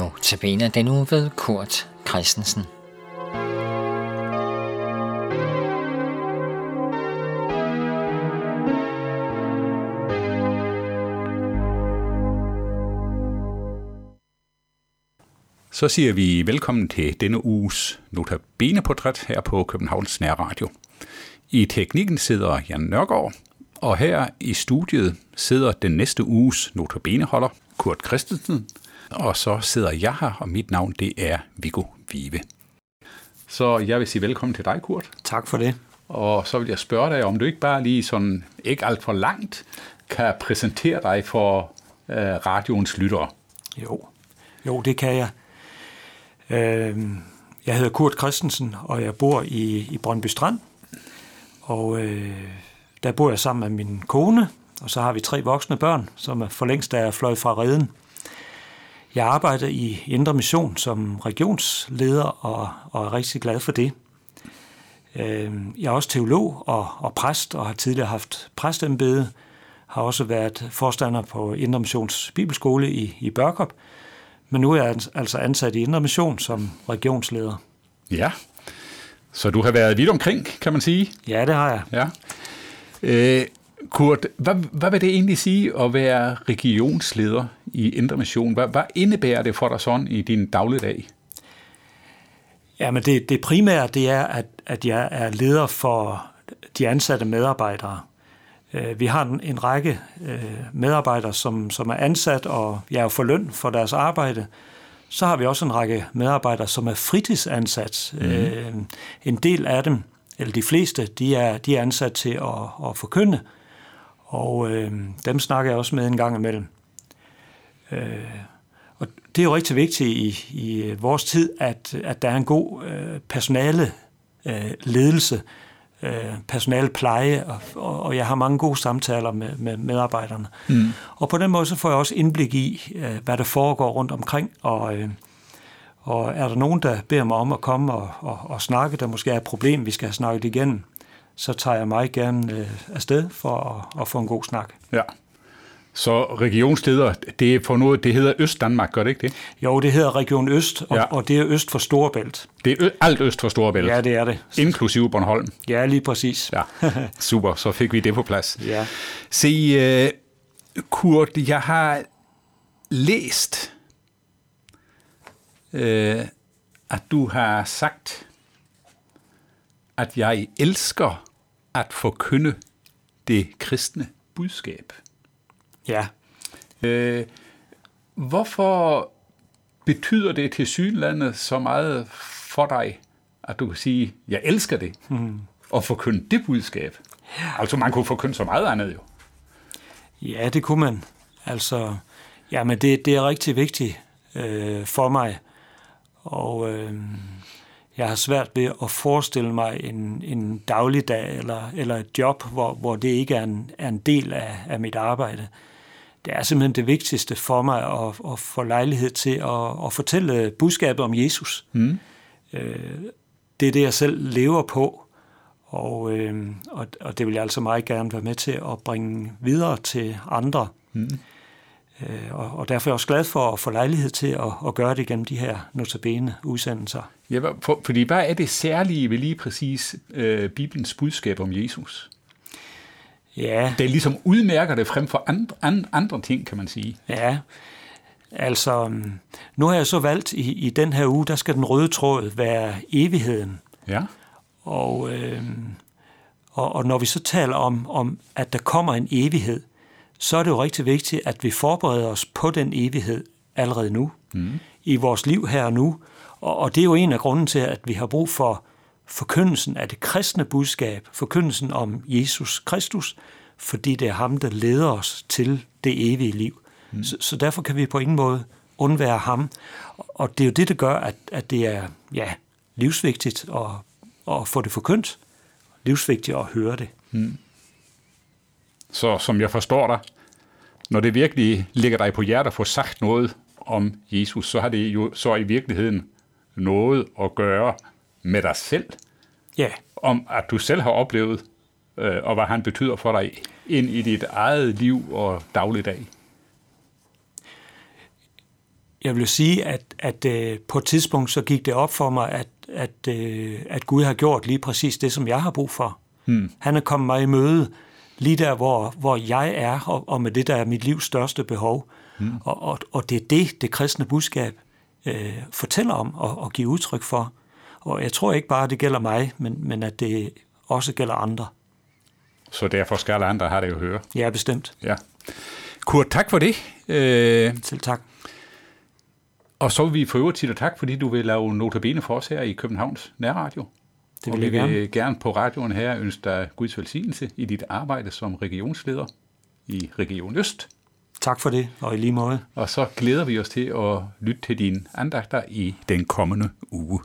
Notabene den uge ved Kurt Christensen. Så siger vi velkommen til denne uges Notabene-portræt her på Københavns Nærradio. I teknikken sidder Jan Nørgaard, og her i studiet sidder den næste uges Notabene-holder, Kurt Christensen, og så sidder jeg her, og mit navn det er Viggo Vive. Så jeg vil sige velkommen til dig, Kurt. Tak for det. Og så vil jeg spørge dig, om du ikke bare lige sådan, ikke alt for langt, kan præsentere dig for øh, radioens lyttere. Jo. jo, det kan jeg. Øh, jeg hedder Kurt Christensen, og jeg bor i, i Brøndby Strand. Og øh, der bor jeg sammen med min kone, og så har vi tre voksne børn, som er for længst er fløjet fra redden. Jeg arbejder i Indre Mission som regionsleder og, og er rigtig glad for det. Øh, jeg er også teolog og, og præst og har tidligere haft præstembede. Har også været forstander på Indre Missions Bibelskole i, i Børkop. Men nu er jeg altså ansat i Indre Mission som regionsleder. Ja, så du har været vidt omkring, kan man sige. Ja, det har jeg. Ja. Øh, Kurt, hvad, hvad vil det egentlig sige at være regionsleder i Indre Mission? Hvad, hvad indebærer det for dig sådan i din dagligdag? Ja, men det, det primære det er, at, at jeg er leder for de ansatte medarbejdere. Vi har en, en række medarbejdere, som, som er ansat, og jeg er for løn for deres arbejde. Så har vi også en række medarbejdere, som er fritidsansat. Mm. En del af dem, eller de fleste, de er, de er ansat til at, at forkynde, og øh, dem snakker jeg også med en gang imellem. Øh, og det er jo rigtig vigtigt i, i vores tid, at, at der er en god øh, personale øh, ledelse, øh, personale pleje, og, og, og jeg har mange gode samtaler med, med medarbejderne. Mm. Og på den måde så får jeg også indblik i, øh, hvad der foregår rundt omkring, og, øh, og er der nogen, der beder mig om at komme og, og, og snakke, der måske er et problem, vi skal have snakket igennem, så tager jeg meget gerne øh, afsted for at, at få en god snak. Ja. Så regionsleder, det er for noget, det hedder Øst-Danmark, gør det ikke det? Jo, det hedder Region Øst, og, ja. og det er Øst for Storebælt. Det er ø- alt Øst for Storebælt? Ja, det er det. Inklusive Bornholm? Ja, lige præcis. Ja, super, så fik vi det på plads. Ja. Se, uh, Kurt, jeg har læst, uh, at du har sagt, at jeg elsker at forkynde det kristne budskab. Ja. Øh, hvorfor betyder det til synlandet så meget for dig, at du kan sige, jeg elsker det, mm. og forkynde det budskab? Ja. Altså man kunne forkynde så meget andet jo. Ja, det kunne man. Altså, ja, men det, det er rigtig vigtigt øh, for mig. Og øh, jeg har svært ved at forestille mig en, en dagligdag eller, eller et job, hvor, hvor det ikke er en, er en del af, af mit arbejde. Det er simpelthen det vigtigste for mig at, at få lejlighed til at, at fortælle budskabet om Jesus. Mm. Det er det, jeg selv lever på, og, og, og det vil jeg altså meget gerne være med til at bringe videre til andre. Mm. Og, og derfor er jeg også glad for at få lejlighed til at, at gøre det gennem de her notabene udsendelser. Ja, for, fordi hvad er det særlige ved lige præcis øh, Bibelens budskab om Jesus? Ja. Det ligesom udmærker det frem for andre, andre, andre ting, kan man sige. Ja, altså nu har jeg så valgt i, i den her uge, der skal den røde tråd være evigheden. Ja. Og, øh, og, og når vi så taler om, om, at der kommer en evighed, så er det jo rigtig vigtigt, at vi forbereder os på den evighed allerede nu, mm. i vores liv her og nu. Og, og det er jo en af grunden til, at vi har brug for forkyndelsen af det kristne budskab, forkyndelsen om Jesus Kristus, fordi det er ham, der leder os til det evige liv. Mm. Så, så derfor kan vi på ingen måde undvære ham. Og det er jo det, der gør, at, at det er ja, livsvigtigt at, at få det forkyndt, livsvigtigt at høre det. Mm. Så som jeg forstår dig, når det virkelig ligger dig på hjertet at få sagt noget om Jesus, så har det jo så i virkeligheden noget at gøre med dig selv. Ja. Om at du selv har oplevet, øh, og hvad han betyder for dig ind i dit eget liv og dagligdag. jeg vil sige, at, at øh, på et tidspunkt så gik det op for mig, at, at, øh, at Gud har gjort lige præcis det, som jeg har brug for. Hmm. Han er kommet mig i møde lige der, hvor, hvor jeg er, og, og med det, der er mit livs største behov. Hmm. Og, og, og det er det, det kristne budskab øh, fortæller om og, og giver udtryk for. Og jeg tror ikke bare, at det gælder mig, men, men at det også gælder andre. Så derfor skal alle andre have det at høre. Ja, bestemt. Ja. Kurt, tak for det. Øh, Selv tak. Og så vil vi for øvrigt sige dig tak, fordi du vil lave notabene for os her i Københavns Nærradio. Det vil og vi gerne. vil gerne på radioen her ønske dig Guds velsignelse i dit arbejde som regionsleder i Region Øst. Tak for det, og i lige måde. Og så glæder vi os til at lytte til dine andagter i den kommende uge.